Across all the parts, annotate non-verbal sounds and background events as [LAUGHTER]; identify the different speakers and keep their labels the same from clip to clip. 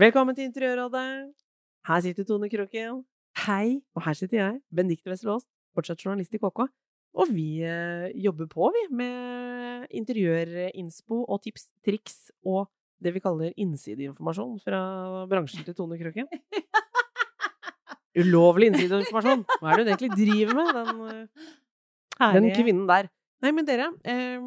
Speaker 1: Velkommen til Interiørrådet. Her sitter Tone Kroken.
Speaker 2: Hei.
Speaker 1: Og her sitter jeg, Benedicte Wesselås, fortsatt journalist i KK. Og vi eh, jobber på, vi, med interiørinspo og tips, triks og det vi kaller innsideinformasjon fra bransjen til Tone Kroken. [LAUGHS] Ulovlig innsideinformasjon! Hva er det hun egentlig driver med, den, eh, den kvinnen der? Nei, men dere, eh,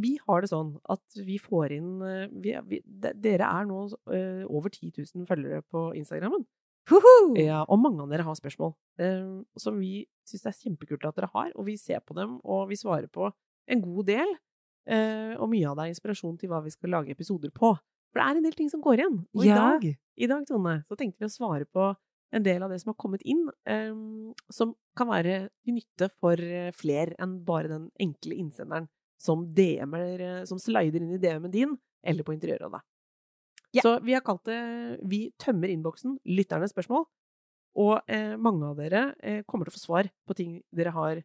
Speaker 1: vi har det sånn at vi får inn eh, vi, vi, de, Dere er nå eh, over 10 000 følgere på Instagrammen.
Speaker 2: Hoho!
Speaker 1: Ja, og mange av dere har spørsmål eh, som vi syns er kjempekult at dere har, og vi ser på dem, og vi svarer på en god del. Eh, og mye av det er inspirasjon til hva vi skal lage episoder på. For det er en del ting som går igjen. Og i dag, i dag, Tone, så tenkte vi å svare på en del av det som har kommet inn, eh, som kan være til nytte for fler flere enn bare den enkle innsenderen som DM-er, eh, som slider inn i DM-en din, eller på Interiørrådet.
Speaker 2: Ja.
Speaker 1: Så vi har kalt det Vi tømmer innboksen, lytternes spørsmål. Og eh, mange av dere eh, kommer til å få svar på ting dere har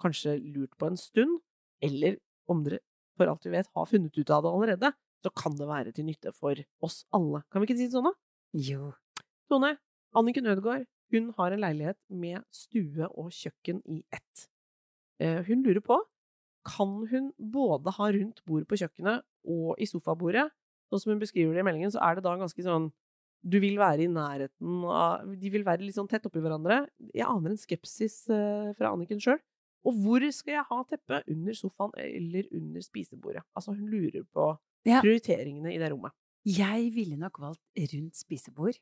Speaker 1: kanskje lurt på en stund, eller om dere for alt vi vet har funnet ut av det allerede, så kan det være til nytte for oss alle. Kan vi ikke si det sånn, da?
Speaker 2: Jo.
Speaker 1: Tone, Anniken Ødegaard, hun har en leilighet med stue og kjøkken i ett. Eh, hun lurer på, kan hun både ha rundt bord på kjøkkenet og i sofabordet? Sånn som hun beskriver det i meldingen, så er det da ganske sånn du vil være i nærheten av De vil være litt sånn tett oppi hverandre. Jeg aner en skepsis eh, fra Anniken sjøl. Og hvor skal jeg ha teppet? Under sofaen eller under spisebordet? Altså, hun lurer på prioriteringene i det rommet.
Speaker 2: Jeg ville nok valgt rundt spisebord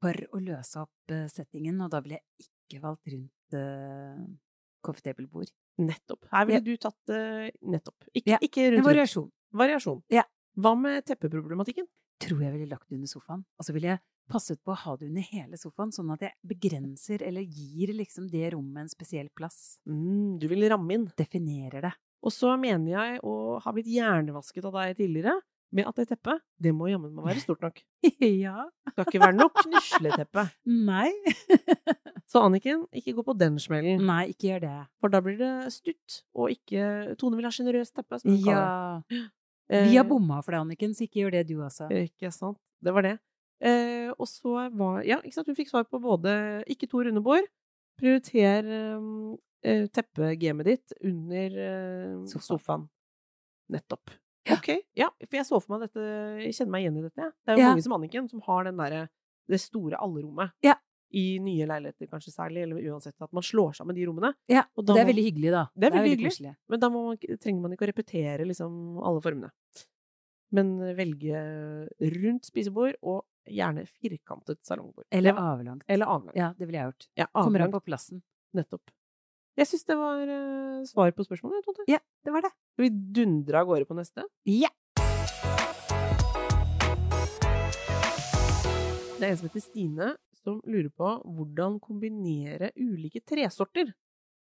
Speaker 2: for å løse opp eh, settingen, og da ville jeg ikke valgt rundt uh, coffee table-bord.
Speaker 1: Nettopp. Her ville
Speaker 2: Ja.
Speaker 1: du tatt uh, nettopp. Ikke,
Speaker 2: Ja,
Speaker 1: ikke
Speaker 2: En
Speaker 1: rundt rundt.
Speaker 2: variasjon.
Speaker 1: Variasjon.
Speaker 2: Ja.
Speaker 1: Hva med teppeproblematikken?
Speaker 2: Tror jeg ville lagt det under sofaen. Og så ville jeg passet på å ha det under hele sofaen, sånn at jeg begrenser eller gir liksom det rommet en spesiell plass.
Speaker 1: Mm, du vil ramme inn.
Speaker 2: Definerer det.
Speaker 1: Og så mener jeg å ha blitt hjernevasket av deg tidligere med at det teppet, det må jammen meg være stort nok. [LAUGHS]
Speaker 2: ja.
Speaker 1: Det skal ikke være noe knusleteppe.
Speaker 2: Nei. [LAUGHS]
Speaker 1: Så Anniken, ikke gå på den smellen.
Speaker 2: Nei, ikke gjør det.
Speaker 1: For da blir det stutt, og ikke Tone vil ha sjenerøst teppe.
Speaker 2: Ja.
Speaker 1: Eh,
Speaker 2: Vi har bomma for det, Anniken, så ikke gjør det du også.
Speaker 1: Ikke sant. Det var det. Eh, og så var Ja, ikke sant, hun fikk svar på både ikke to runde bord. Prioriter eh, eh, teppegamet ditt under eh,
Speaker 2: sofaen.
Speaker 1: Nettopp. Ok. Ja, for jeg så for meg dette Jeg kjenner meg igjen i dette. Det er jo mange som Anniken som har den derre det store allerommet.
Speaker 2: Ja.
Speaker 1: I nye leiligheter kanskje særlig, eller uansett at man slår sammen de rommene.
Speaker 2: Ja,
Speaker 1: Og
Speaker 2: det er
Speaker 1: må-
Speaker 2: veldig hyggelig, da.
Speaker 1: Det er veldig hyggelig.
Speaker 2: koselig.
Speaker 1: Men da man, trenger man ikke å repetere liksom alle formene. Men velge rundt spisebord, og gjerne firkantet salongbord.
Speaker 2: Eller avlangt.
Speaker 1: eller avlangt.
Speaker 2: Ja, det ville jeg gjort.
Speaker 1: Ja,
Speaker 2: Kommer an
Speaker 1: avlangt,
Speaker 2: på plassen.
Speaker 1: nettopp. Jeg syns det var uh, svar på spørsmålet. Tone.
Speaker 2: Ja, det var det.
Speaker 1: Skal vi dundre av gårde på neste?
Speaker 2: Ja.
Speaker 1: Det er en som heter Stine, som lurer på hvordan kombinere ulike tresorter.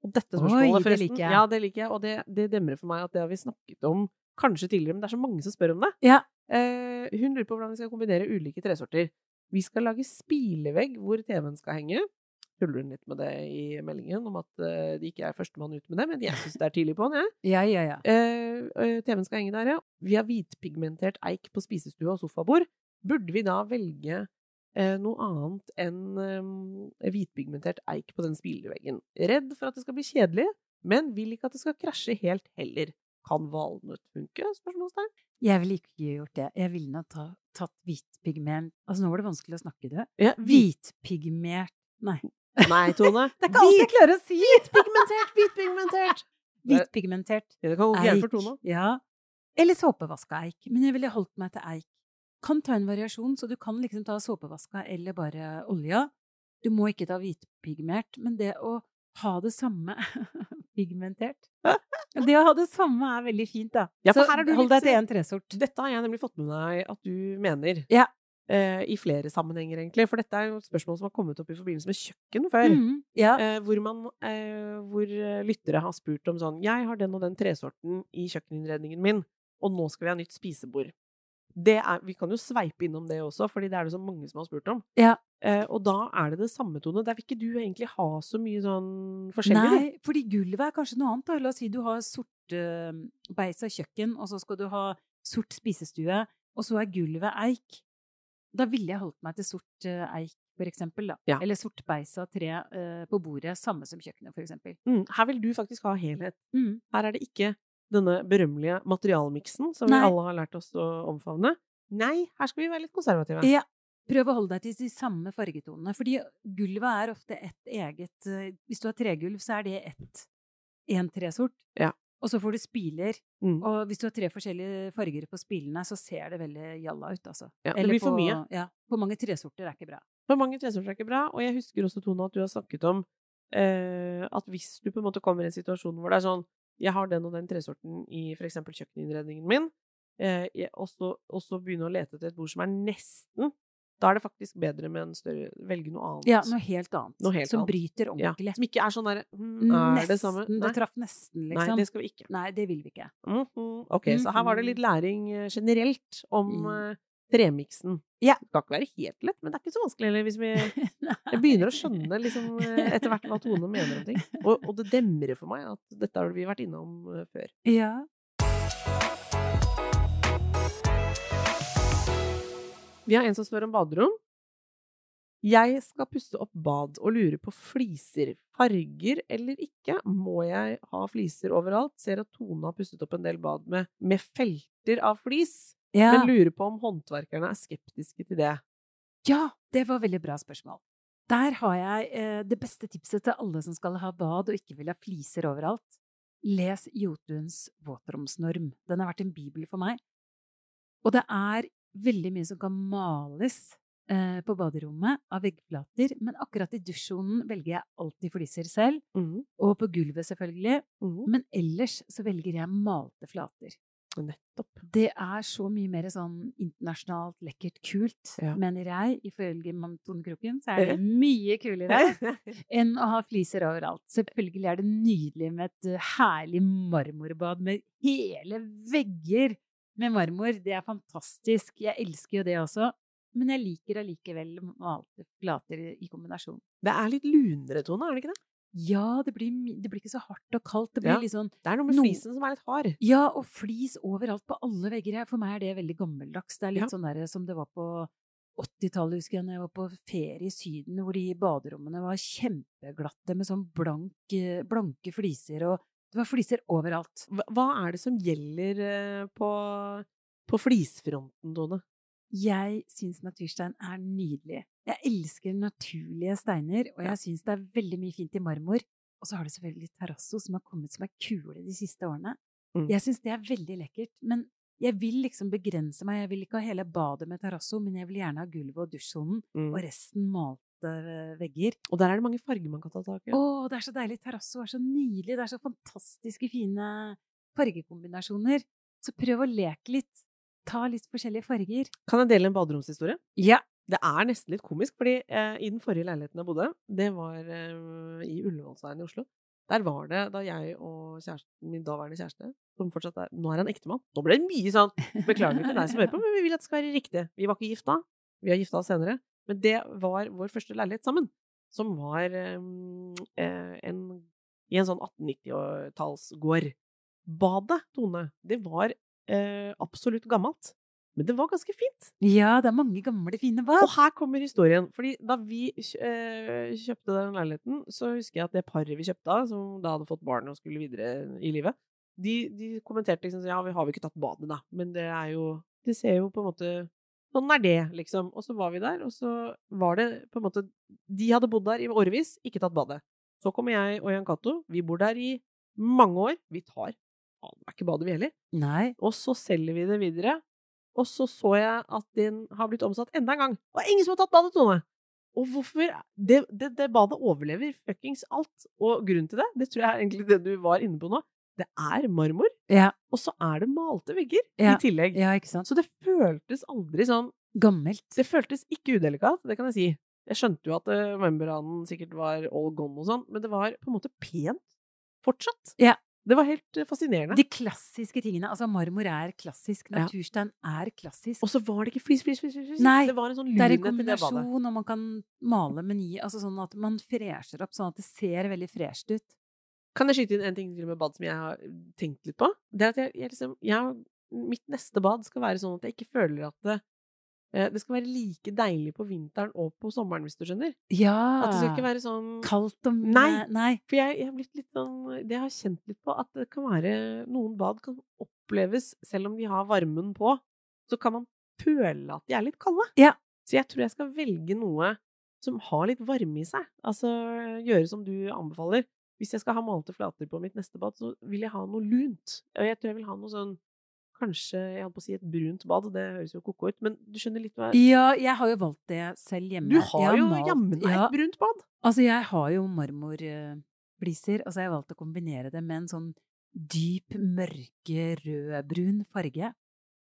Speaker 1: Og dette
Speaker 2: Oi,
Speaker 1: spørsmålet,
Speaker 2: det
Speaker 1: forresten
Speaker 2: liker jeg.
Speaker 1: Ja, det liker jeg, og det, det demrer for meg at det har vi snakket om kanskje tidligere, men det er så mange som spør om det.
Speaker 2: Ja.
Speaker 1: Eh, hun lurer på hvordan vi skal kombinere ulike tresorter. Vi skal lage spilevegg hvor TV-en skal henge. Tuller hun litt med det i meldingen, om at eh, de ikke er førstemann ut med det, men jeg syns det er tidlig på'n, jeg.
Speaker 2: Ja, ja, ja.
Speaker 1: Eh, eh, TV-en skal henge der, ja. Vi har hvitpigmentert eik på spisestue og sofabord. Burde vi da velge eh, noe annet enn eh, hvitpigmentert eik på den spileveggen? Redd for at det skal bli kjedelig, men vil ikke at det skal krasje helt heller. Kan valnøtt funke? Spørsmålstegn.
Speaker 2: Jeg ville ikke gjort det. Jeg ville nok ta, tatt hvitpigment Altså, nå var det vanskelig å snakke det.
Speaker 1: Ja, hvit...
Speaker 2: Hvitpigmert Nei.
Speaker 1: Nei, Tone. [LAUGHS]
Speaker 2: Det er ikke alt jeg klarer å si!
Speaker 1: Hvitpigmentert! Hvitpigmentert!
Speaker 2: Hvitpigmentert
Speaker 1: Det kan gå gærent for. Tone.
Speaker 2: Ja. Eller såpevaska eik. Men jeg ville holdt meg til eik. Kan ta en variasjon, så du kan liksom ta såpevaska eller bare olja. Du må ikke ta hvitpigmentert, men det å ha det samme [LAUGHS] pigmentert [LAUGHS] Det å ha det samme er veldig fint, da.
Speaker 1: Ja,
Speaker 2: Så
Speaker 1: her du
Speaker 2: hold deg til én tresort.
Speaker 1: Dette har jeg nemlig fått med meg at du mener.
Speaker 2: Ja.
Speaker 1: Eh, I flere sammenhenger, egentlig. For dette er jo et spørsmål som har kommet opp i forbindelse med kjøkken før.
Speaker 2: Mm, ja.
Speaker 1: Eh, hvor, man, eh, hvor eh, lyttere har spurt om sånn Jeg har den og den tresorten i kjøkkeninnredningen min, og nå skal vi ha nytt spisebord. Det er, vi kan jo sveipe innom det også, fordi det er det så mange som har spurt om.
Speaker 2: Ja.
Speaker 1: Eh, og da er det det samme, Tone. Der vil ikke du egentlig ha så mye sånn forskjellig?
Speaker 2: Nei, fordi gulvet er kanskje noe annet. Da. La oss si du har sort beis av kjøkken, og så skal du ha sort spisestue, og så er gulvet eik. Da ville jeg holdt meg til sort eh, eik, for eksempel. Da.
Speaker 1: Ja.
Speaker 2: Eller sort beisa tre eh, på bordet, samme som kjøkkenet, for eksempel.
Speaker 1: Mm, her vil du faktisk ha helhet.
Speaker 2: Mm.
Speaker 1: Her er det ikke denne berømmelige materialmiksen som vi alle har lært oss å omfavne. Nei, her skal vi være litt konservative.
Speaker 2: Ja. Prøv å holde deg til de samme fargetonene, fordi gulvet er ofte et eget eh, Hvis du har tregulv, så er det ett én tresort.
Speaker 1: Ja.
Speaker 2: Og så får du spiler,
Speaker 1: Mm.
Speaker 2: og hvis du har tre forskjellige farger på spilene, så ser det veldig jalla ut, altså.
Speaker 1: Ja, det
Speaker 2: Eller
Speaker 1: blir for
Speaker 2: på-
Speaker 1: mye.
Speaker 2: Ja. For mange tresorter er ikke bra.
Speaker 1: For mange tresorter er ikke bra, og jeg husker også, Tone, at du har snakket om eh, at hvis du på en måte kommer i en situasjon hvor det er sånn Jeg har den og den tresorten i for eksempel kjøkkeninnredningen min, eh, og så begynne å lete etter et bord som er nesten Da er det faktisk bedre med en større Velge noe annet.
Speaker 2: Ja, noe helt annet.
Speaker 1: Noe helt
Speaker 2: som
Speaker 1: annet.
Speaker 2: bryter
Speaker 1: Ja,
Speaker 2: ordentlig.
Speaker 1: Som ikke er sånn derre mm, Er det samme?
Speaker 2: Nei. Det traff nesten,
Speaker 1: Nei,
Speaker 2: liksom.
Speaker 1: det skal vi ikke.
Speaker 2: Nei, det vil vi ikke.
Speaker 1: Mhm. Ok, så her var det litt læring eh, generelt om
Speaker 2: Mm.
Speaker 1: eh, tremiksen.
Speaker 2: Ja.
Speaker 1: Det skal ikke være helt lett, men det er ikke så vanskelig heller hvis vi [LAUGHS] Jeg begynner å skjønne liksom, eh, etter hvert hva Tone mener om ting. Og, og det demrer for meg at dette har vi vært innom før.
Speaker 2: Ja.
Speaker 1: Vi har en som spør om baderom. Jeg skal pusse opp bad og lurer på fliser. Farger eller ikke? Må jeg ha fliser overalt? Ser at Tone har pusset opp en del bad med, med felter av flis,
Speaker 2: Ja.
Speaker 1: men lurer på om håndverkerne er skeptiske til det.
Speaker 2: ja, det var veldig bra spørsmål. Der har jeg eh, det beste tipset til alle som skal ha bad og ikke vil ha fliser overalt. Les Jotuns våtromsnorm. Den har vært en bibel for meg. Og det er veldig mye som kan males eh, på baderommet av veggplater. men akkurat i dusjsonen velger jeg alltid fliser selv,
Speaker 1: Mm.
Speaker 2: og på gulvet selvfølgelig.
Speaker 1: Mm.
Speaker 2: Men ellers så velger jeg malte flater.
Speaker 1: Nettopp.
Speaker 2: Det er så mye mer sånn internasjonalt lekkert kult,
Speaker 1: Ja.
Speaker 2: mener jeg. Ifølge Tone Kroken så er det mye kulere [LAUGHS] enn å ha fliser overalt. Selvfølgelig er det nydelig med et eh, herlig marmorbad med hele vegger med marmor. Det er fantastisk. Jeg elsker jo det også. Men jeg liker allikevel malte plater i kombinasjon.
Speaker 1: Det er litt lunere, Tone, er det ikke det?
Speaker 2: Ja, det blir, det blir ikke så hardt og kaldt. Det blir
Speaker 1: Ja.
Speaker 2: sånn
Speaker 1: Det er noe med flisen som er litt hard.
Speaker 2: Ja, og flis overalt på alle vegger. her. For meg er det veldig gammeldags. Det er litt
Speaker 1: Ja.
Speaker 2: sånn der som det var på 80-tallet, husker jeg, når jeg var på ferie i Syden, hvor de baderommene var kjempeglatte med sånn blank, eh, blanke fliser, og det var fliser overalt.
Speaker 1: Hva, er det som gjelder eh, på, på flisfronten, Tone?
Speaker 2: Jeg syns naturstein er nydelig. Jeg elsker naturlige steiner, og jeg syns det er veldig mye fint i marmor. Og så har du selvfølgelig terrasso, som har kommet som ei kule de siste årene.
Speaker 1: Mm.
Speaker 2: Jeg syns det er veldig lekkert, men jeg vil liksom begrense meg. Jeg vil ikke ha hele badet med terrasso, men jeg vil gjerne ha gulvet og dusjsonen,
Speaker 1: Mm.
Speaker 2: og resten malte eh, vegger.
Speaker 1: Og der er det mange farger man kan ta tak i.
Speaker 2: Å, det er så deilig! Terrasso er så nydelig! Det er så fantastiske fine fargekombinasjoner. Så prøv å leke litt. Ta litt forskjellige farger.
Speaker 1: Kan jeg dele en baderomshistorie?
Speaker 2: Ja.
Speaker 1: Det er nesten litt komisk, fordi eh, i den forrige leiligheten jeg bodde, det var eh, i Ullevålsveien i Oslo. Der var det da jeg og kjæresten, min daværende kjæreste, som fortsatt er Nå er han ektemann. Nå ble det mye sånn Beklager til deg som hører på, men vi vil at det skal være riktig. Vi var ikke gift da. Vi har gifta oss senere. Men det var vår første leilighet sammen. Som var eh, eh, en, i en sånn 1890-tallsgård. Badet, Tone, det var eh, absolutt gammelt. Men det var ganske fint.
Speaker 2: Ja, det er mange gamle, fine bad.
Speaker 1: Og her kommer historien. Fordi da vi eh, kjøpte den leiligheten, så husker jeg at det paret vi kjøpte av, som da hadde fått barn og skulle videre i livet, de, de kommenterte liksom sånn Ja, vi har jo ikke tatt badet, da. Men det er jo Det ser jo på en måte Sånn er det, liksom. Og så var vi der, og så var det på en måte De hadde bodd der i årevis, ikke tatt badet. Så kommer jeg og Jan Cato. Vi bor der i mange år. Vi tar faen er ikke badet, vi heller.
Speaker 2: Nei.
Speaker 1: Og så selger vi det videre. Og så så jeg at den har blitt omsatt enda en gang. Og ingen som har tatt badet, Tone! Og hvorfor det, det, det badet overlever fuckings alt. Og grunnen til det, det tror jeg er egentlig det du var inne på nå, det er marmor.
Speaker 2: Ja.
Speaker 1: Og så er det malte vegger
Speaker 2: Ja.
Speaker 1: i tillegg.
Speaker 2: Ja, ikke sant?
Speaker 1: Så det føltes aldri sånn
Speaker 2: Gammelt.
Speaker 1: Det føltes ikke udelikat, det kan jeg si. Jeg skjønte jo at eh, membranen sikkert var all gone og sånn, men det var på en måte pent fortsatt.
Speaker 2: Ja.
Speaker 1: Det var helt eh, fascinerende.
Speaker 2: De klassiske tingene. Altså, marmor er klassisk.
Speaker 1: Ja.
Speaker 2: Naturstein er klassisk.
Speaker 1: Og så var det ikke flis, flis, flis, flis.
Speaker 2: Nei,
Speaker 1: det var en sånn
Speaker 2: er en
Speaker 1: lunhet i det badet.
Speaker 2: kombinasjon, og man kan male med ny Altså sånn at man fresher opp sånn at det ser veldig fresht ut.
Speaker 1: Kan jeg skyte inn en ting til med bad som jeg har tenkt litt på? Det er at jeg, jeg liksom jeg, Mitt neste bad skal være sånn at jeg ikke føler at det eh, Det skal være like deilig på vinteren og på sommeren, hvis du skjønner.
Speaker 2: Ja!
Speaker 1: At det skal ikke være sånn
Speaker 2: Kaldt og
Speaker 1: Nei.
Speaker 2: Nei.
Speaker 1: For jeg, jeg har blitt litt sånn Det jeg har kjent litt på, at det kan være Noen bad kan oppleves, selv om de har varmen på, så kan man føle at de er litt kalde.
Speaker 2: Ja.
Speaker 1: Så jeg tror jeg skal velge noe som har litt varme i seg. Altså gjøre som du anbefaler. Hvis jeg skal ha malte flater på mitt neste bad, så vil jeg ha noe lunt. Og jeg tror jeg vil ha noe sånn Kanskje jeg holdt på å si et brunt bad, det høres jo ko-ko ut, men du skjønner litt hva
Speaker 2: Ja, jeg har jo valgt det selv hjemme.
Speaker 1: Du
Speaker 2: har,
Speaker 1: har jo jammen meg
Speaker 2: ja,
Speaker 1: et brunt bad!
Speaker 2: Altså, jeg har jo marmorbliser, og så har jeg valgt å kombinere det med en sånn dyp, mørke, rødbrun farge.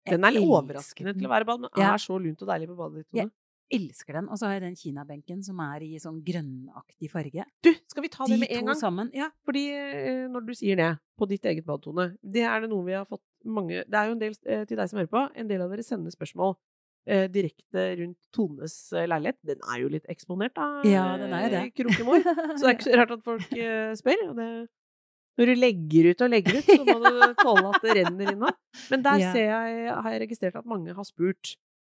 Speaker 2: Jeg
Speaker 1: Den er overraskende
Speaker 2: den.
Speaker 1: til å være bad, men
Speaker 2: Ja.
Speaker 1: er så lunt og deilig på badet ditt.
Speaker 2: Ja. Elsker den. Og så har jeg den kinabenken som er i sånn grønnaktig farge.
Speaker 1: Du, skal vi ta det
Speaker 2: De
Speaker 1: med en gang?
Speaker 2: sammen. Ja.
Speaker 1: Fordi eh, når du sier det, på ditt eget bad, Tone, det er det noe vi har fått mange Det er jo en del eh, til deg som hører på. En del av dere sender spørsmål eh, direkte rundt Tones leilighet. Den er jo litt eksponert, da,
Speaker 2: Ja, den er jo det.
Speaker 1: Krokemor. Så det er ikke så rart at folk spør. Og det, når du legger ut og legger ut, så må du [LAUGHS] tåle at det renner inn noe. Men der
Speaker 2: Ja.
Speaker 1: ser jeg, har jeg registrert at mange har spurt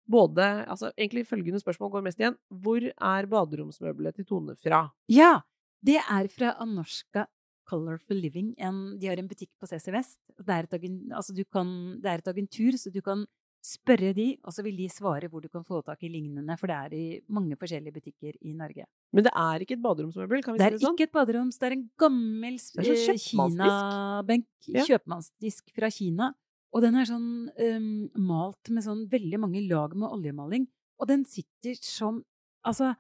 Speaker 1: både altså Egentlig følgende spørsmål går mest igjen. Hvor er baderomsmøbelet til Tone fra?
Speaker 2: Ja, det er fra Anorska Colorful Living. En, de har en butikk på CC Vest. Det er, et, altså du kan, det er et agentur, så du kan spørre de, og så vil de svare hvor du kan få tak i lignende, for det er i mange forskjellige butikker i Norge.
Speaker 1: Men det er ikke et baderomsmøbel, kan vi
Speaker 2: Det
Speaker 1: si
Speaker 2: er
Speaker 1: det er
Speaker 2: ikke et baderoms, det er en gammel
Speaker 1: Det sånn
Speaker 2: eh. Kinabenk.
Speaker 1: Ja.
Speaker 2: Kjøpmannsdisk fra Kina. Og den er sånn um, malt med sånn veldig mange lag med oljemaling. Og den sitter som Altså,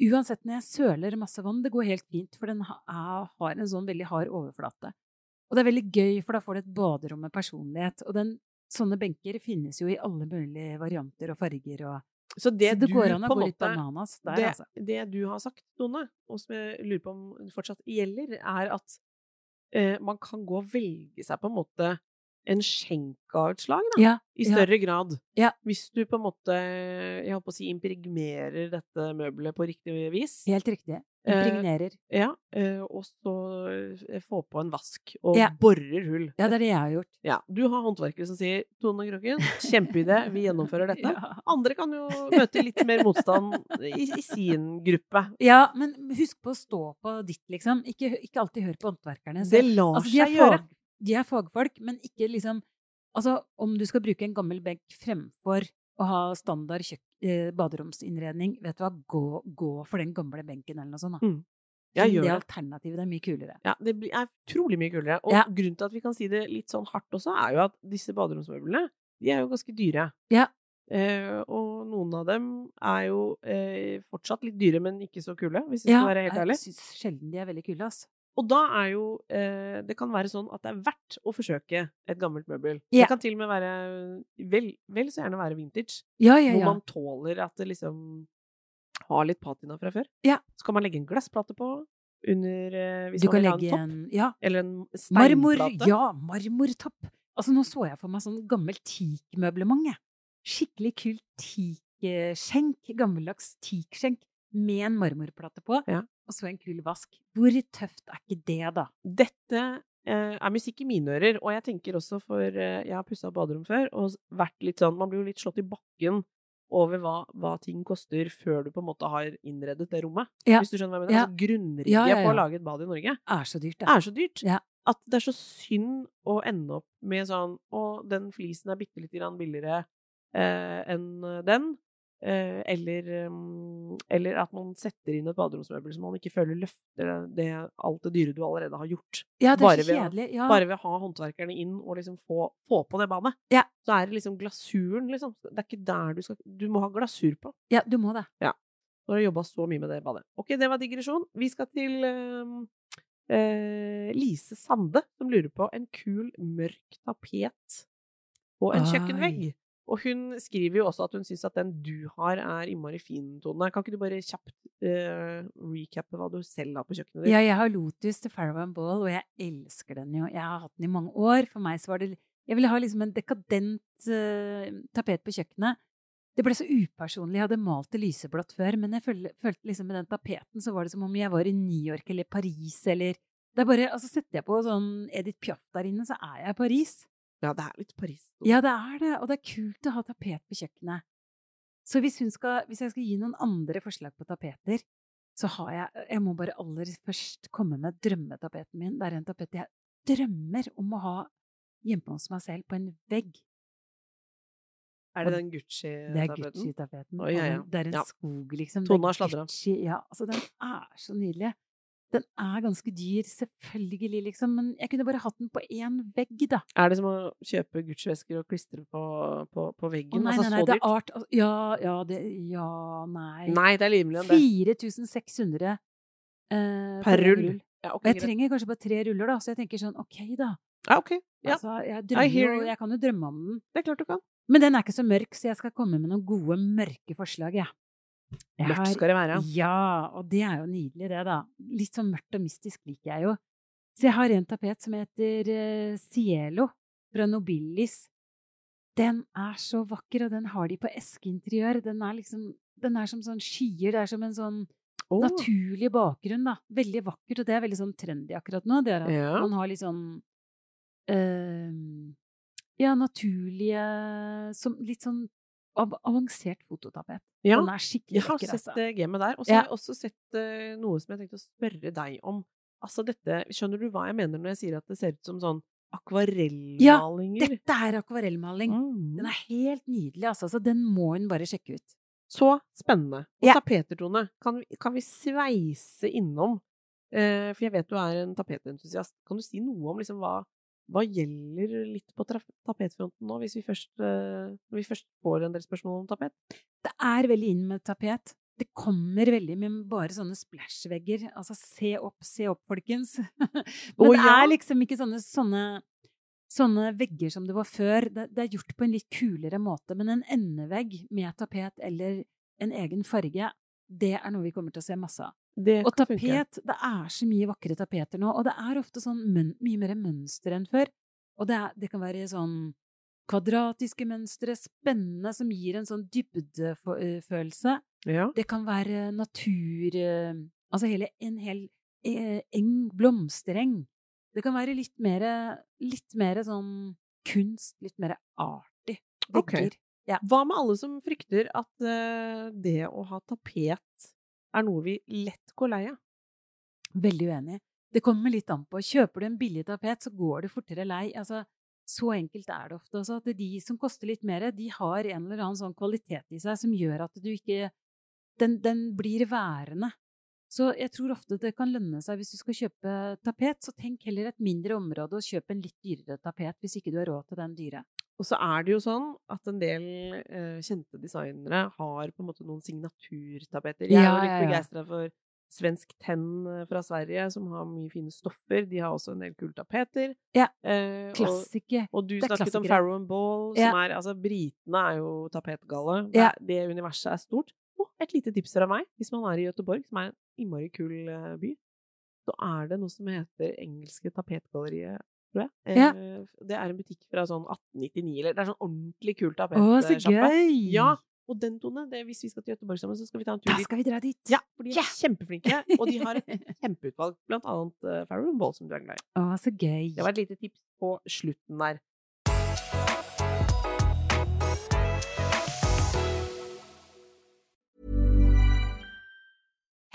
Speaker 2: uansett når jeg søler masse vann, det går helt fint, for den har en sånn veldig hard overflate. Og det er veldig gøy, for da får du et baderom med personlighet. Og den, sånne benker finnes jo i alle mulige varianter og farger og
Speaker 1: Så det,
Speaker 2: Så det
Speaker 1: du
Speaker 2: går an å gå litt bananas der,
Speaker 1: det,
Speaker 2: altså.
Speaker 1: det du har sagt, Tone, og som jeg lurer på om fortsatt gjelder, er at eh, man kan gå og velge seg på en måte en skjenkautslag, da,
Speaker 2: Ja.
Speaker 1: i
Speaker 2: ja.
Speaker 1: større grad.
Speaker 2: Ja.
Speaker 1: Hvis du på en måte, jeg holdt på å si, impregnerer dette møbelet på riktig vis.
Speaker 2: Helt riktig.
Speaker 1: Eh,
Speaker 2: Impregnerer.
Speaker 1: Ja, eh, og så eh, få på en vask, og
Speaker 2: Ja.
Speaker 1: borer hull.
Speaker 2: Ja, det er det jeg har gjort.
Speaker 1: Ja, du har håndverkere som sier 'Tone Kroken, kjempeidé, vi gjennomfører [LAUGHS] dette'.
Speaker 2: Ja.
Speaker 1: Andre kan jo møte litt mer motstand i, i sin gruppe.
Speaker 2: Ja, men husk på å stå på ditt, liksom. Ikke, ikke alltid hør på håndverkerne. Så-
Speaker 1: Det lar
Speaker 2: altså,
Speaker 1: seg gjøre.
Speaker 2: De er fagfolk, men ikke liksom Altså, om du skal bruke en gammel benk fremfor å ha standard eh, baderomsinnredning, vet du hva, gå, gå for den gamle benken eller noe sånt. Da.
Speaker 1: Mm. Jeg gjør
Speaker 2: det
Speaker 1: det.
Speaker 2: alternativet. Er mye kulere.
Speaker 1: Ja, det er utrolig mye kulere. Og
Speaker 2: Ja.
Speaker 1: grunnen til at vi kan si det litt sånn hardt også, er jo at disse baderomsmøblene, de er jo ganske dyre.
Speaker 2: Ja.
Speaker 1: Eh, og noen av dem er jo eh, fortsatt litt dyre, men ikke så kule, hvis jeg skal være helt ærlig.
Speaker 2: jeg syns sjelden de er veldig kule, ass.
Speaker 1: Og da er jo eh, Det kan være sånn at det er verdt å forsøke et gammelt møbel.
Speaker 2: Yeah.
Speaker 1: Det kan til og med være vel, vel så gjerne være vintage,
Speaker 2: Ja, ja, ja.
Speaker 1: hvor man tåler at det liksom har litt patina fra før.
Speaker 2: Ja.
Speaker 1: Så kan man legge en glassplate på under eh, hvis
Speaker 2: Du
Speaker 1: man vil ha en topp.
Speaker 2: en Ja.
Speaker 1: Eller en steinplate.
Speaker 2: Marmor, ja, marmortopp. Altså, nå så jeg for meg sånn gammelt teakmøblement. Skikkelig kult teakskjenk, gammeldags teakskjenk, med en marmorplate på,
Speaker 1: Ja.
Speaker 2: Og så en kul vask. Hvor tøft er ikke det, da?
Speaker 1: Dette eh, er musikk i mine ører, og jeg tenker også for eh, Jeg har pussa opp baderom før, og vært litt sånn Man blir jo litt slått i bakken over hva, hva ting koster før du på en måte har innredet det rommet.
Speaker 2: Ja.
Speaker 1: Hvis du skjønner hva jeg mener?
Speaker 2: Ja.
Speaker 1: Altså, grunnrigget
Speaker 2: Ja, ja,
Speaker 1: på å lage et bad i Norge
Speaker 2: Er så dyrt, det.
Speaker 1: er så dyrt at det er så synd å ende opp med sånn Å, den flisen er bitte lite grann billigere eh, enn den. Eh, eller, um, eller at man setter inn et baderomsmøbel som man ikke føler løfter det, alt det dyre du allerede har gjort.
Speaker 2: Ja,
Speaker 1: bare ved.
Speaker 2: Ja.
Speaker 1: Bare ved å ha håndverkerne inn og liksom få, få på det badet.
Speaker 2: Ja.
Speaker 1: Så er det liksom glasuren, liksom. Det er ikke der du skal Du må ha glasur på.
Speaker 2: ja, du må det.
Speaker 1: Når du har jobba så mye med det badet. Ok, det var digresjon. Vi skal til øh, øh, Lise Sande, som lurer på en kul, mørk tapet på en
Speaker 2: Oi.
Speaker 1: kjøkkenvegg. Og hun skriver jo også at hun syns at den du har, er innmari fin, Tone. Kan ikke du bare kjapt uh, recappe hva du selv har på kjøkkenet ditt?
Speaker 2: Ja, jeg har Lotus til Farrow Ball, og jeg elsker den jo. Jeg har hatt den i mange år. For meg så var det Jeg ville ha liksom en dekadent uh, tapet på kjøkkenet. Det ble så upersonlig. Jeg hadde malt det lyseblått før, men jeg følte, følte liksom med den tapeten så var det som om jeg var i New York eller Paris eller det er bare, altså Setter jeg på sånn Edith Piaf der inne, så er jeg i Paris.
Speaker 1: Ja, det er litt Paris.
Speaker 2: Ja, det er det. Og det er kult å ha tapet på kjøkkenet. Så hvis, hun skal, hvis jeg skal gi noen andre forslag på tapeter, så har jeg Jeg må bare aller først komme med drømmetapeten min. Det er en tapet jeg drømmer om å ha hjemme hos meg selv på en vegg.
Speaker 1: Er det den Gucci-tapeten?
Speaker 2: Det er Gucci-tapeten.
Speaker 1: Ja, ja.
Speaker 2: Det er en
Speaker 1: Ja.
Speaker 2: skog, liksom.
Speaker 1: Tone har
Speaker 2: sladra. Ja, altså, den er så nydelig. Den er ganske dyr, selvfølgelig, liksom, men jeg kunne bare hatt den på én vegg, da.
Speaker 1: Er det som å kjøpe Gucci-vesker og klistre på, på, på
Speaker 2: Å
Speaker 1: veggen?
Speaker 2: nei,
Speaker 1: altså
Speaker 2: nei, nei,
Speaker 1: så
Speaker 2: det er art Ja, ja, det Ja, nei.
Speaker 1: Nei, det er enn det.
Speaker 2: 4600 eh,
Speaker 1: Per
Speaker 2: rull.
Speaker 1: rull. Ja, okay,
Speaker 2: Og jeg
Speaker 1: greit.
Speaker 2: trenger kanskje bare tre ruller, da, så jeg tenker sånn ok, da.
Speaker 1: Ja, ok. Ja,
Speaker 2: Altså, jeg, drømmer jeg kan jo drømme om den.
Speaker 1: det er klart du kan.
Speaker 2: Men den er ikke så mørk, så jeg skal komme med noen gode, mørke forslag, jeg. Jeg
Speaker 1: Mørkt skal det være.
Speaker 2: Ja, og det er jo nydelig, det, da. Litt sånn mørkt og mystisk liker jeg jo. Så jeg har en tapet som heter uh, Cielo fra Nobilis. Den er så vakker, og den har de på eskeinteriør. Den er liksom Den er som sånn skyer. Det er som en sånn
Speaker 1: oh.
Speaker 2: naturlig bakgrunn, da. Veldig vakkert, og det er veldig sånn trendy akkurat nå. Det er at
Speaker 1: Ja.
Speaker 2: man har litt sånn uh, Ja, naturlige som, Litt sånn av, avansert fototapet.
Speaker 1: ja.
Speaker 2: Den er skikkelig
Speaker 1: Jeg har
Speaker 2: vakker,
Speaker 1: sett
Speaker 2: altså.
Speaker 1: gamet der. Og så
Speaker 2: Ja.
Speaker 1: har jeg også sett eh, noe som jeg tenkte å spørre deg om. Altså dette Skjønner du hva jeg mener når jeg sier at det ser ut som sånn akvarellmalinger?
Speaker 2: Dette er akvarellmaling.
Speaker 1: Mm.
Speaker 2: Den er helt nydelig, altså. Så den må hun bare sjekke ut.
Speaker 1: Så spennende. Og
Speaker 2: Ja.
Speaker 1: tapeter, Tone. Kan kan vi sveise innom? Eh, for jeg vet du er en tapetentusiast. Kan du si noe om liksom hva, hva gjelder litt på tapetfronten nå, hvis vi først, eh, når vi først får en del spørsmål om tapet?
Speaker 2: Det er veldig inn med tapet. Det kommer veldig med bare sånne splashvegger. Altså, se opp, se opp, folkens. [LAUGHS] Men
Speaker 1: Å,
Speaker 2: det er liksom ikke sånne, sånne, sånne vegger som det var før. Det, det er gjort på en litt kulere måte. Men en endevegg med tapet eller en egen farge, det er noe vi kommer til å se masse av.
Speaker 1: Det
Speaker 2: Og tapet, det er så mye vakre tapeter nå, og det er ofte sånn mye mer mønster enn før. Og det, er, det kan være sånn kvadratiske mønstre, spennende, som gir en sånn dybdefølelse.
Speaker 1: Ja.
Speaker 2: Det kan være natur eh, Altså hele, en hel eh, eng, blomstereng. Det kan være litt mer, litt mer sånn kunst, litt mer artig.
Speaker 1: Ok.
Speaker 2: Ja.
Speaker 1: Hva med alle som frykter at eh, det å ha tapet er noe vi lett går lei av?
Speaker 2: Veldig uenig. Det kommer litt an på. Kjøper du en billig tapet, så går du fortere lei. Altså, så enkelt er det ofte også. At de som koster litt mer, de har en eller annen sånn kvalitet i seg som gjør at du ikke Den, den blir værende. Så jeg tror ofte det kan lønne seg hvis du skal kjøpe tapet, så tenk heller et mindre område og kjøp en litt dyrere tapet hvis ikke du har råd til den dyre.
Speaker 1: Og så er det jo sånn at en del uh, kjente designere har på en måte noen signaturtapeter. Jeg er jo litt
Speaker 2: ja, ja.
Speaker 1: begeistra for Svensk Tenn eh, fra Sverige, som har mye fine stoffer. De har også en del kule tapeter.
Speaker 2: Ja.
Speaker 1: Eh, og,
Speaker 2: Klassiker.
Speaker 1: og du
Speaker 2: snakket er
Speaker 1: snakket om. Farrow and Ball, som
Speaker 2: Ja.
Speaker 1: er Altså, britene er jo tapetgale. Det,
Speaker 2: Ja.
Speaker 1: Det, det universet er stort. Og et lite tips fra meg, hvis man er i Göteborg, som er en innmari kul by, så er det noe som heter Engelske Tapetgalleriet, tror jeg.
Speaker 2: Ja.
Speaker 1: Eh, Det er en butikk fra sånn 1899, eller det er sånn ordentlig
Speaker 2: kult
Speaker 1: tapetsjappe. Ja, og den Tone, det, hvis vi skal til Gøteborg sammen, så skal vi ta en tur
Speaker 2: Da skal vi dra dit!
Speaker 1: Ja, for de er
Speaker 2: yeah.
Speaker 1: kjempeflinke, og de har et [LAUGHS] kjempeutvalg, blant annet uh, Farrow Ball, som du er glad i.
Speaker 2: Å, så gøy!
Speaker 1: Det var et lite tips på slutten der.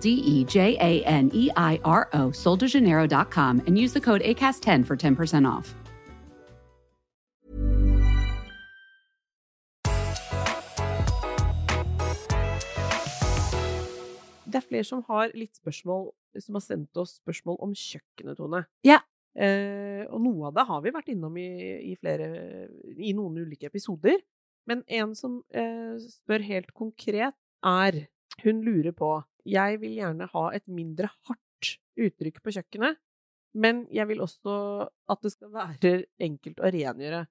Speaker 3: D E J A N E I R O, soldejaneiro.com, and use the code ACAST10 for 10% off.
Speaker 1: Det er flere som har litt spørsmål, som har sendt oss spørsmål om kjøkkenet, Tone.
Speaker 2: Ja.
Speaker 1: Eh, og noe av det har vi vært innom i, i flere I noen ulike episoder. Men en som eh, spør helt konkret, er Hun lurer på Jeg vil gjerne ha et mindre hardt uttrykk på kjøkkenet, men jeg vil også at det skal være enkelt å rengjøre.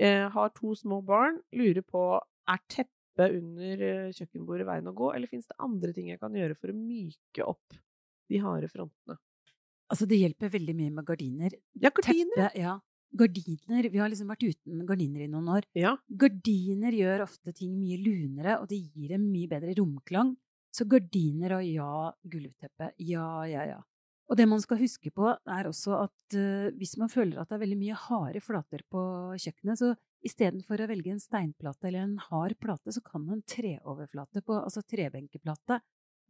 Speaker 1: Jeg har to små barn, lurer på er teppet under eh, kjøkkenbordet veien å gå, eller fins det andre ting jeg kan gjøre for å myke opp de harde frontene?
Speaker 2: Altså, det hjelper veldig mye med gardiner.
Speaker 1: Ja, gardiner!
Speaker 2: Teppe, ja. Gardiner Vi har liksom vært uten gardiner i noen år.
Speaker 1: Ja.
Speaker 2: Gardiner gjør ofte ting mye lunere, og det gir en mye bedre romklang. Så gardiner og ja, gulvteppe. Ja, ja, ja. Og det man skal huske på, er også at uh, hvis man føler at det er veldig mye harde flater på kjøkkenet, så istedenfor å velge en steinplate eller en hard plate, så kan en treoverflate, på, altså trebenkeplate,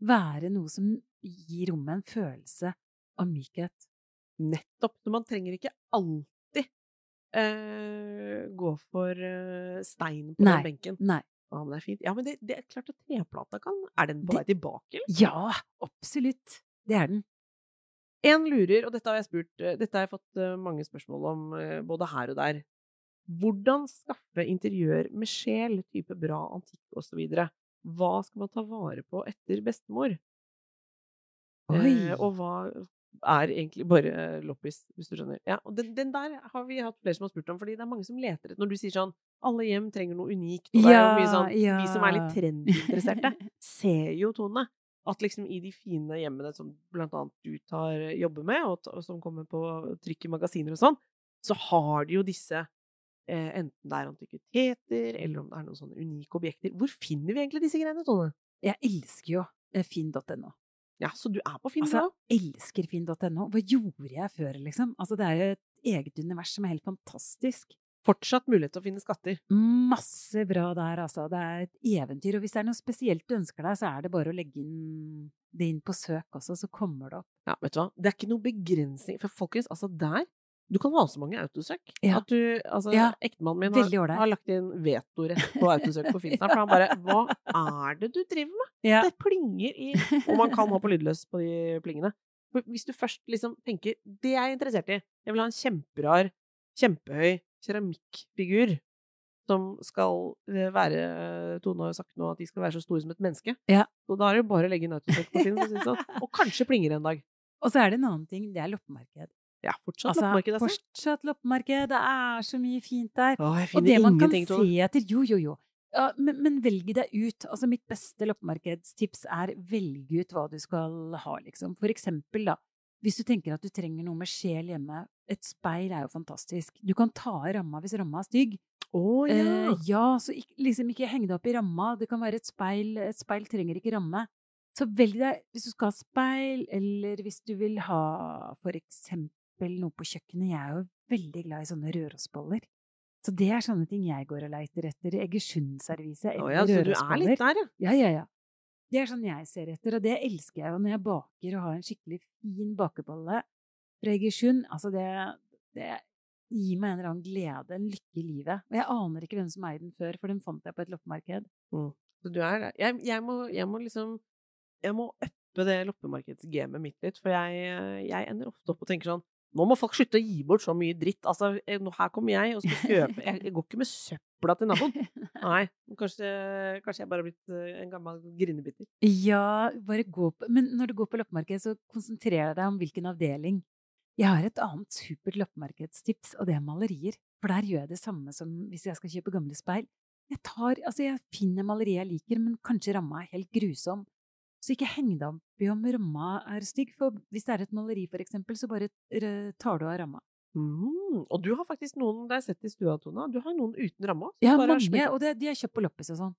Speaker 2: være noe som gir rommet en følelse av mykhet.
Speaker 1: Nettopp. når man trenger ikke alltid uh, gå for uh, stein på
Speaker 2: Nei.
Speaker 1: den benken.
Speaker 2: Nei.
Speaker 1: Ja, men det er fint. Ja, men det, det er klart at treplata kan Er den på vei tilbake, eller?
Speaker 2: Ja, absolutt. Det er den.
Speaker 1: En lurer, og dette har jeg spurt eh, Dette har jeg fått eh, mange spørsmål om eh, både her og der. Hvordan skaffe interiør med sjel, type bra antikk osv.? Hva skal man ta vare på etter bestemor?
Speaker 2: Oi!
Speaker 1: Eh, og hva er egentlig bare loppis, hvis du skjønner. Ja, og den, den der har vi hatt flere som har spurt om, fordi det er mange som leter etter Når du sier sånn alle hjem trenger noe unikt, og det er jo mye sånn Vi som er litt trendinteresserte, [LAUGHS] ser jo, Tone, at liksom i de fine hjemmene som blant annet du tar jobber med, og, og som kommer på trykk i magasiner og sånn, så har de jo disse eh, Enten det er antikviteter, eller om det er noen sånne unike objekter. Hvor finner vi egentlig disse greiene, Tone?
Speaker 2: Jeg elsker jo eh, finn.no.
Speaker 1: Ja, så du er på Finn
Speaker 2: Altså,
Speaker 1: Jeg
Speaker 2: elsker finn.no. Hva gjorde jeg før, liksom? Altså, det er jo et eget univers som er helt fantastisk.
Speaker 1: Fortsatt mulighet til å finne skatter.
Speaker 2: Masse bra der, altså. Det er et eventyr. Og hvis det er noe spesielt du ønsker deg, så er det bare å legge inn det inn på søk også, så kommer det opp.
Speaker 1: Ja, vet du hva? Det er ikke noe begrensning. For folkens, altså der Du kan ha så mange autosøk.
Speaker 2: Ja.
Speaker 1: At du Altså,
Speaker 2: Ja,
Speaker 1: ektemannen min har, har lagt inn vetorett på autosøk på Finn snart. For han bare Hva er det du driver med?
Speaker 2: Ja.
Speaker 1: Det plinger i Og man kan ha på lydløs på de plingene. For hvis du først liksom tenker Det er jeg interessert i. Jeg vil ha en kjemperar, kjempehøy keramikkfigur som skal eh, være Tone har jo sagt nå at de skal være så store som et menneske.
Speaker 2: Ja.
Speaker 1: Så da er det jo bare å legge inn autosøk på Finn, sånn. Og kanskje plinger en dag.
Speaker 2: Og så er det en annen ting, det er loppemarked.
Speaker 1: Ja, fortsatt
Speaker 2: Altså,
Speaker 1: loppemarked, altså.
Speaker 2: fortsatt loppemarked. Det er så mye fint der.
Speaker 1: Å, jeg
Speaker 2: Og det man kan se etter Jo, jo, jo. Ja, men, men velg deg ut. Altså, mitt beste loppemarkedstips er velg ut hva du skal ha, liksom. For eksempel, da, hvis du tenker at du trenger noe med sjel hjemme, et speil er jo fantastisk. Du kan ta av ramma hvis ramma er stygg.
Speaker 1: Å ja!
Speaker 2: Eh, ja, så ikke, liksom ikke heng det opp i ramma. Det kan være et speil. Et speil trenger ikke ramme. Så velg deg, hvis du skal ha speil, eller hvis du vil ha for eksempel noe på kjøkkenet. Jeg er jo veldig glad i sånne rørosboller. Så det er sånne ting jeg går og leiter etter. Egersund-servise
Speaker 1: oh
Speaker 2: eller
Speaker 1: ja, så du er litt der, ja.
Speaker 2: Ja, ja, ja. Det er sånn jeg ser etter, og det elsker jeg jo når jeg baker og har en skikkelig fin bakebolle fra Egersund. Altså, det, det gir meg en eller annen glede, en lykke i livet. Og jeg aner ikke hvem som eier den før, for den fant jeg på et loppemarked.
Speaker 1: Så du er der. Jeg, jeg, må, jeg må liksom Jeg må uppe det loppemarkedsgamet mitt litt, for jeg, jeg ender ofte opp og tenker sånn nå må folk slutte å gi bort så mye dritt. Altså, her kommer jeg og skal kjøpe Jeg, jeg går ikke med søpla til naboen. [LAUGHS] Nei. Kanskje, kanskje jeg bare har blitt eh, en gammel grinebiter.
Speaker 2: Ja, bare gå på Men når du går på loppemarked, så konsentrer deg om hvilken avdeling. Jeg har et annet supert loppemarkedstips, og det er malerier. For der gjør jeg det samme som hvis jeg skal kjøpe gamle speil. Jeg tar Altså, jeg finner malerier jeg liker, men kanskje ramma er helt grusom. Så ikke heng deg opp i om ramma er stygg, for hvis det er et maleri, for eksempel, så bare tar du av ramma.
Speaker 1: Mm. Og du har faktisk noen, det har jeg sett i stua, Tona, du har noen uten ramma.
Speaker 2: Ja, mange, og det, de er kjøpt på loppis og sånn.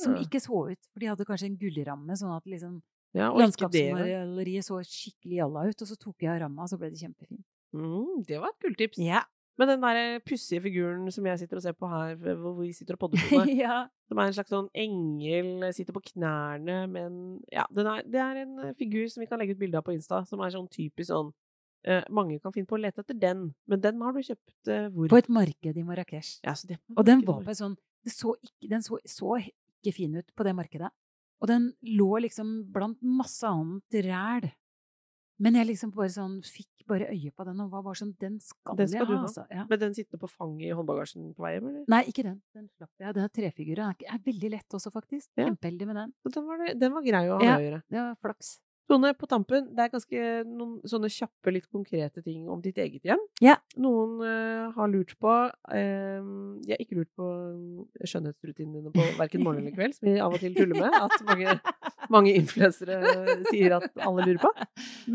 Speaker 2: Som
Speaker 1: Ah.
Speaker 2: ikke så ut, for de hadde kanskje en gullramme, sånn at liksom
Speaker 1: ja,
Speaker 2: landskapsmaleriet så skikkelig jalla ut, og så tok jeg av ramma, og så ble det kjempefint.
Speaker 1: Mm, det var et gulltips.
Speaker 2: Ja.
Speaker 1: Men den der pussige figuren som jeg sitter og ser på her, hvor vi sitter og podder [LAUGHS] på meg,
Speaker 2: ja.
Speaker 1: som er en slags sånn engel, sitter på knærne, men ja, den er, det er en eh, figur som vi kan legge ut bilde av på Insta, som er sånn typisk sånn eh, Mange kan finne på å lete etter den, men den har du kjøpt eh, hvor?
Speaker 2: På et marked i Marrakech.
Speaker 1: ja, så det må
Speaker 2: Og den var på en sånn det så ikke, Den så, så ikke fin ut på det markedet. Og den lå liksom blant masse annet ræl. Men jeg liksom bare sånn fikk bare øye på den og var bare sånn Den skal,
Speaker 1: Den skal
Speaker 2: jeg ha, altså. Ja.
Speaker 1: Med den sittende på fanget i håndbagasjen på vei hjem, eller?
Speaker 2: Nei, ikke den. Den slapp jeg. Ja, den trefigurer. Den er, er veldig lett også, faktisk.
Speaker 1: Ja.
Speaker 2: Kjempeheldig med den.
Speaker 1: Så den var, den var grei å ha
Speaker 2: Ja.
Speaker 1: med å gjøre.
Speaker 2: Det var flaks.
Speaker 1: Tone, på tampen, det er ganske noen sånne kjappe, litt konkrete ting om ditt eget hjem.
Speaker 2: Ja.
Speaker 1: Noen uh, har lurt på uh, De har ikke lurt på eh, skjønnhetsrutinene dine på verken morgen eller kveld, som vi av og til tuller med, at mange, mange influensere sier at alle lurer på.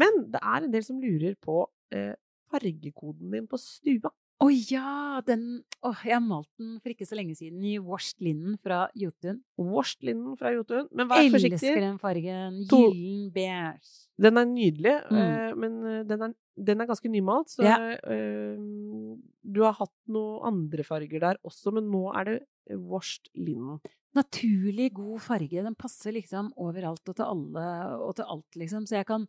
Speaker 1: Men det er en del som lurer på uh, fargekoden din på stua.
Speaker 2: Å ja! Den oh, jeg har malt den for ikke så lenge siden i washed linen fra Jotun.
Speaker 1: Washed linen fra Jotun. Men vær forsiktig.
Speaker 2: Elsker den fargen. Gyllen beige.
Speaker 1: Den er nydelig,
Speaker 2: Mm.
Speaker 1: eh, men eh, den er, den er ganske nymalt. Så
Speaker 2: Ja.
Speaker 1: eh, du har hatt noen andre farger der også, men nå er det washed linen.
Speaker 2: naturlig god farge. Den passer liksom overalt og til alle og til alt, liksom. Så jeg kan,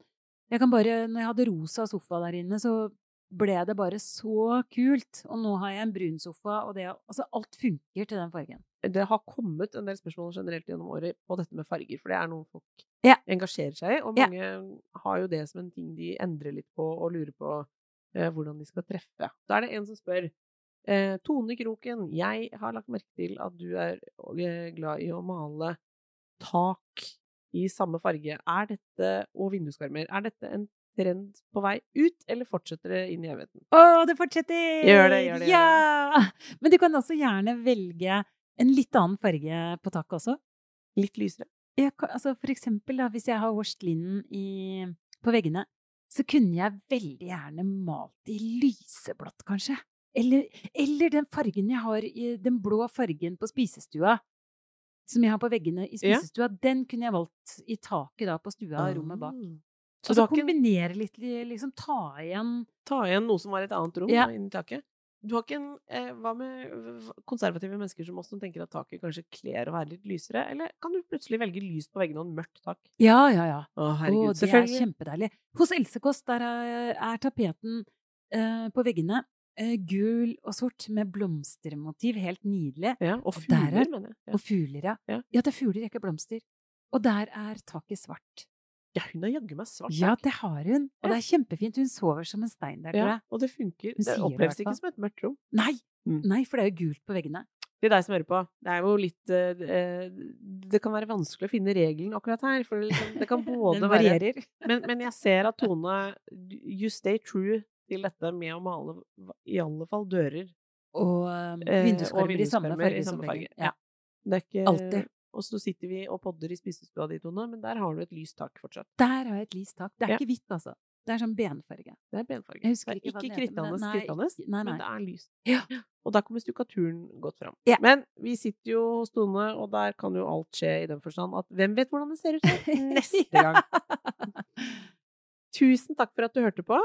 Speaker 2: jeg kan bare Når jeg hadde rosa sofa der inne, så ble det bare så kult. Og nå har jeg en brun sofa, og det Altså, alt funker til den fargen.
Speaker 1: Det har kommet en del spørsmål generelt gjennom året på dette med farger, for det er noe folk
Speaker 2: Ja.
Speaker 1: engasjerer seg i. Og
Speaker 2: Ja.
Speaker 1: mange har jo det som en ting de endrer litt på og lurer på eh, hvordan de skal treffe. Da er det en som spør eh, Tone Kroken, jeg har lagt merke til at du er eh, glad i å male tak i samme farge. Er dette, og vinduskarmer, er dette en trend på vei ut, eller fortsetter det inn i evigheten?
Speaker 2: Å, det fortsetter!
Speaker 1: Gjør det, gjør det, gjør det.
Speaker 2: Ja! [LAUGHS] Men du kan også gjerne velge en litt annen farge på taket også.
Speaker 1: Litt lysere?
Speaker 2: Jeg altså for eksempel da, hvis jeg har washed linen i, på veggene, så kunne jeg veldig gjerne malt i lyseblått, kanskje. Eller, eller den fargen jeg har i den blå fargen på spisestua, som jeg har på veggene i
Speaker 1: Ja.
Speaker 2: spisestua, den kunne jeg valgt i taket da på stua, rommet bak. Så
Speaker 1: altså,
Speaker 2: kombinere litt, liksom ta igjen
Speaker 1: ta igjen noe som var et annet rom
Speaker 2: Ja.
Speaker 1: inni taket. Du har ikke en eh, Hva med konservative mennesker som oss som tenker at taket kanskje kler å være litt lysere? Eller kan du plutselig velge lys på veggene og en mørkt tak?
Speaker 2: Ja, ja, ja.
Speaker 1: Å,
Speaker 2: Å,
Speaker 1: herregud,
Speaker 2: det er kjempedeilig. Hos Else Kåss der er, er tapeten eh, på veggene eh, gul og sort med blomstermotiv. Helt nydelig.
Speaker 1: Ja, og fugler,
Speaker 2: er-
Speaker 1: mener jeg. Ja.
Speaker 2: Og fugler, ja.
Speaker 1: Ja.
Speaker 2: Ja, det er fugler, ikke blomster. Og der er taket svart.
Speaker 1: Ja, hun har jaggu meg svart
Speaker 2: Ja, det har hun. Og det er kjempefint. Hun sover som en stein der, tror
Speaker 1: Ja, og det funker.
Speaker 2: Hun
Speaker 1: Det oppleves ikke som et mørkt rom.
Speaker 2: Nei!
Speaker 1: Mm.
Speaker 2: Nei, for det er jo gult på veggene.
Speaker 1: Det er deg som hører på, det er jo litt eh, eh, Det kan være vanskelig å finne regelen akkurat her, for det, liksom, kan [LAUGHS] både
Speaker 2: Den
Speaker 1: være
Speaker 2: varierer.
Speaker 1: men, men jeg ser at [LAUGHS] Tone You stay true til dette med å male i alle fall dører
Speaker 2: Og um,
Speaker 1: Eh,
Speaker 2: vinduskarmer i samme
Speaker 1: vinduskarmer
Speaker 2: farge
Speaker 1: i samme farge.
Speaker 2: Ja.
Speaker 1: Det er ikke
Speaker 2: Alltid.
Speaker 1: Og så sitter vi og podder i spisestua di, Tone, men der har du et lyst tak fortsatt.
Speaker 2: Der har jeg et lyst tak. Det er
Speaker 1: Ja.
Speaker 2: ikke hvitt, altså. Det er sånn benfarge.
Speaker 1: Det er benfarge. Det er
Speaker 2: ikke hva
Speaker 1: ikke
Speaker 2: men det-
Speaker 1: er lyst.
Speaker 2: Ja.
Speaker 1: Og der kommer stukkaturen godt fram.
Speaker 2: Ja.
Speaker 1: Men vi sitter jo hos Tone, og der kan jo alt skje i den forstand at hvem vet hvordan det ser ut [LAUGHS] neste gang. Tusen takk for at du hørte på.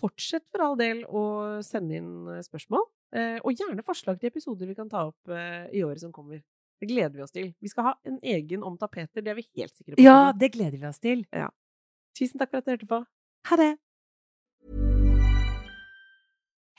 Speaker 1: Fortsett for all del å sende inn eh, spørsmål, eh, og gjerne forslag til episoder vi kan ta opp eh, i året som kommer. Det gleder vi oss til. Vi skal ha en egen om tapeter, det er vi helt sikre på.
Speaker 2: Ja, det gleder vi oss til.
Speaker 1: Tusen takk for at du hørte på.
Speaker 2: Ha det!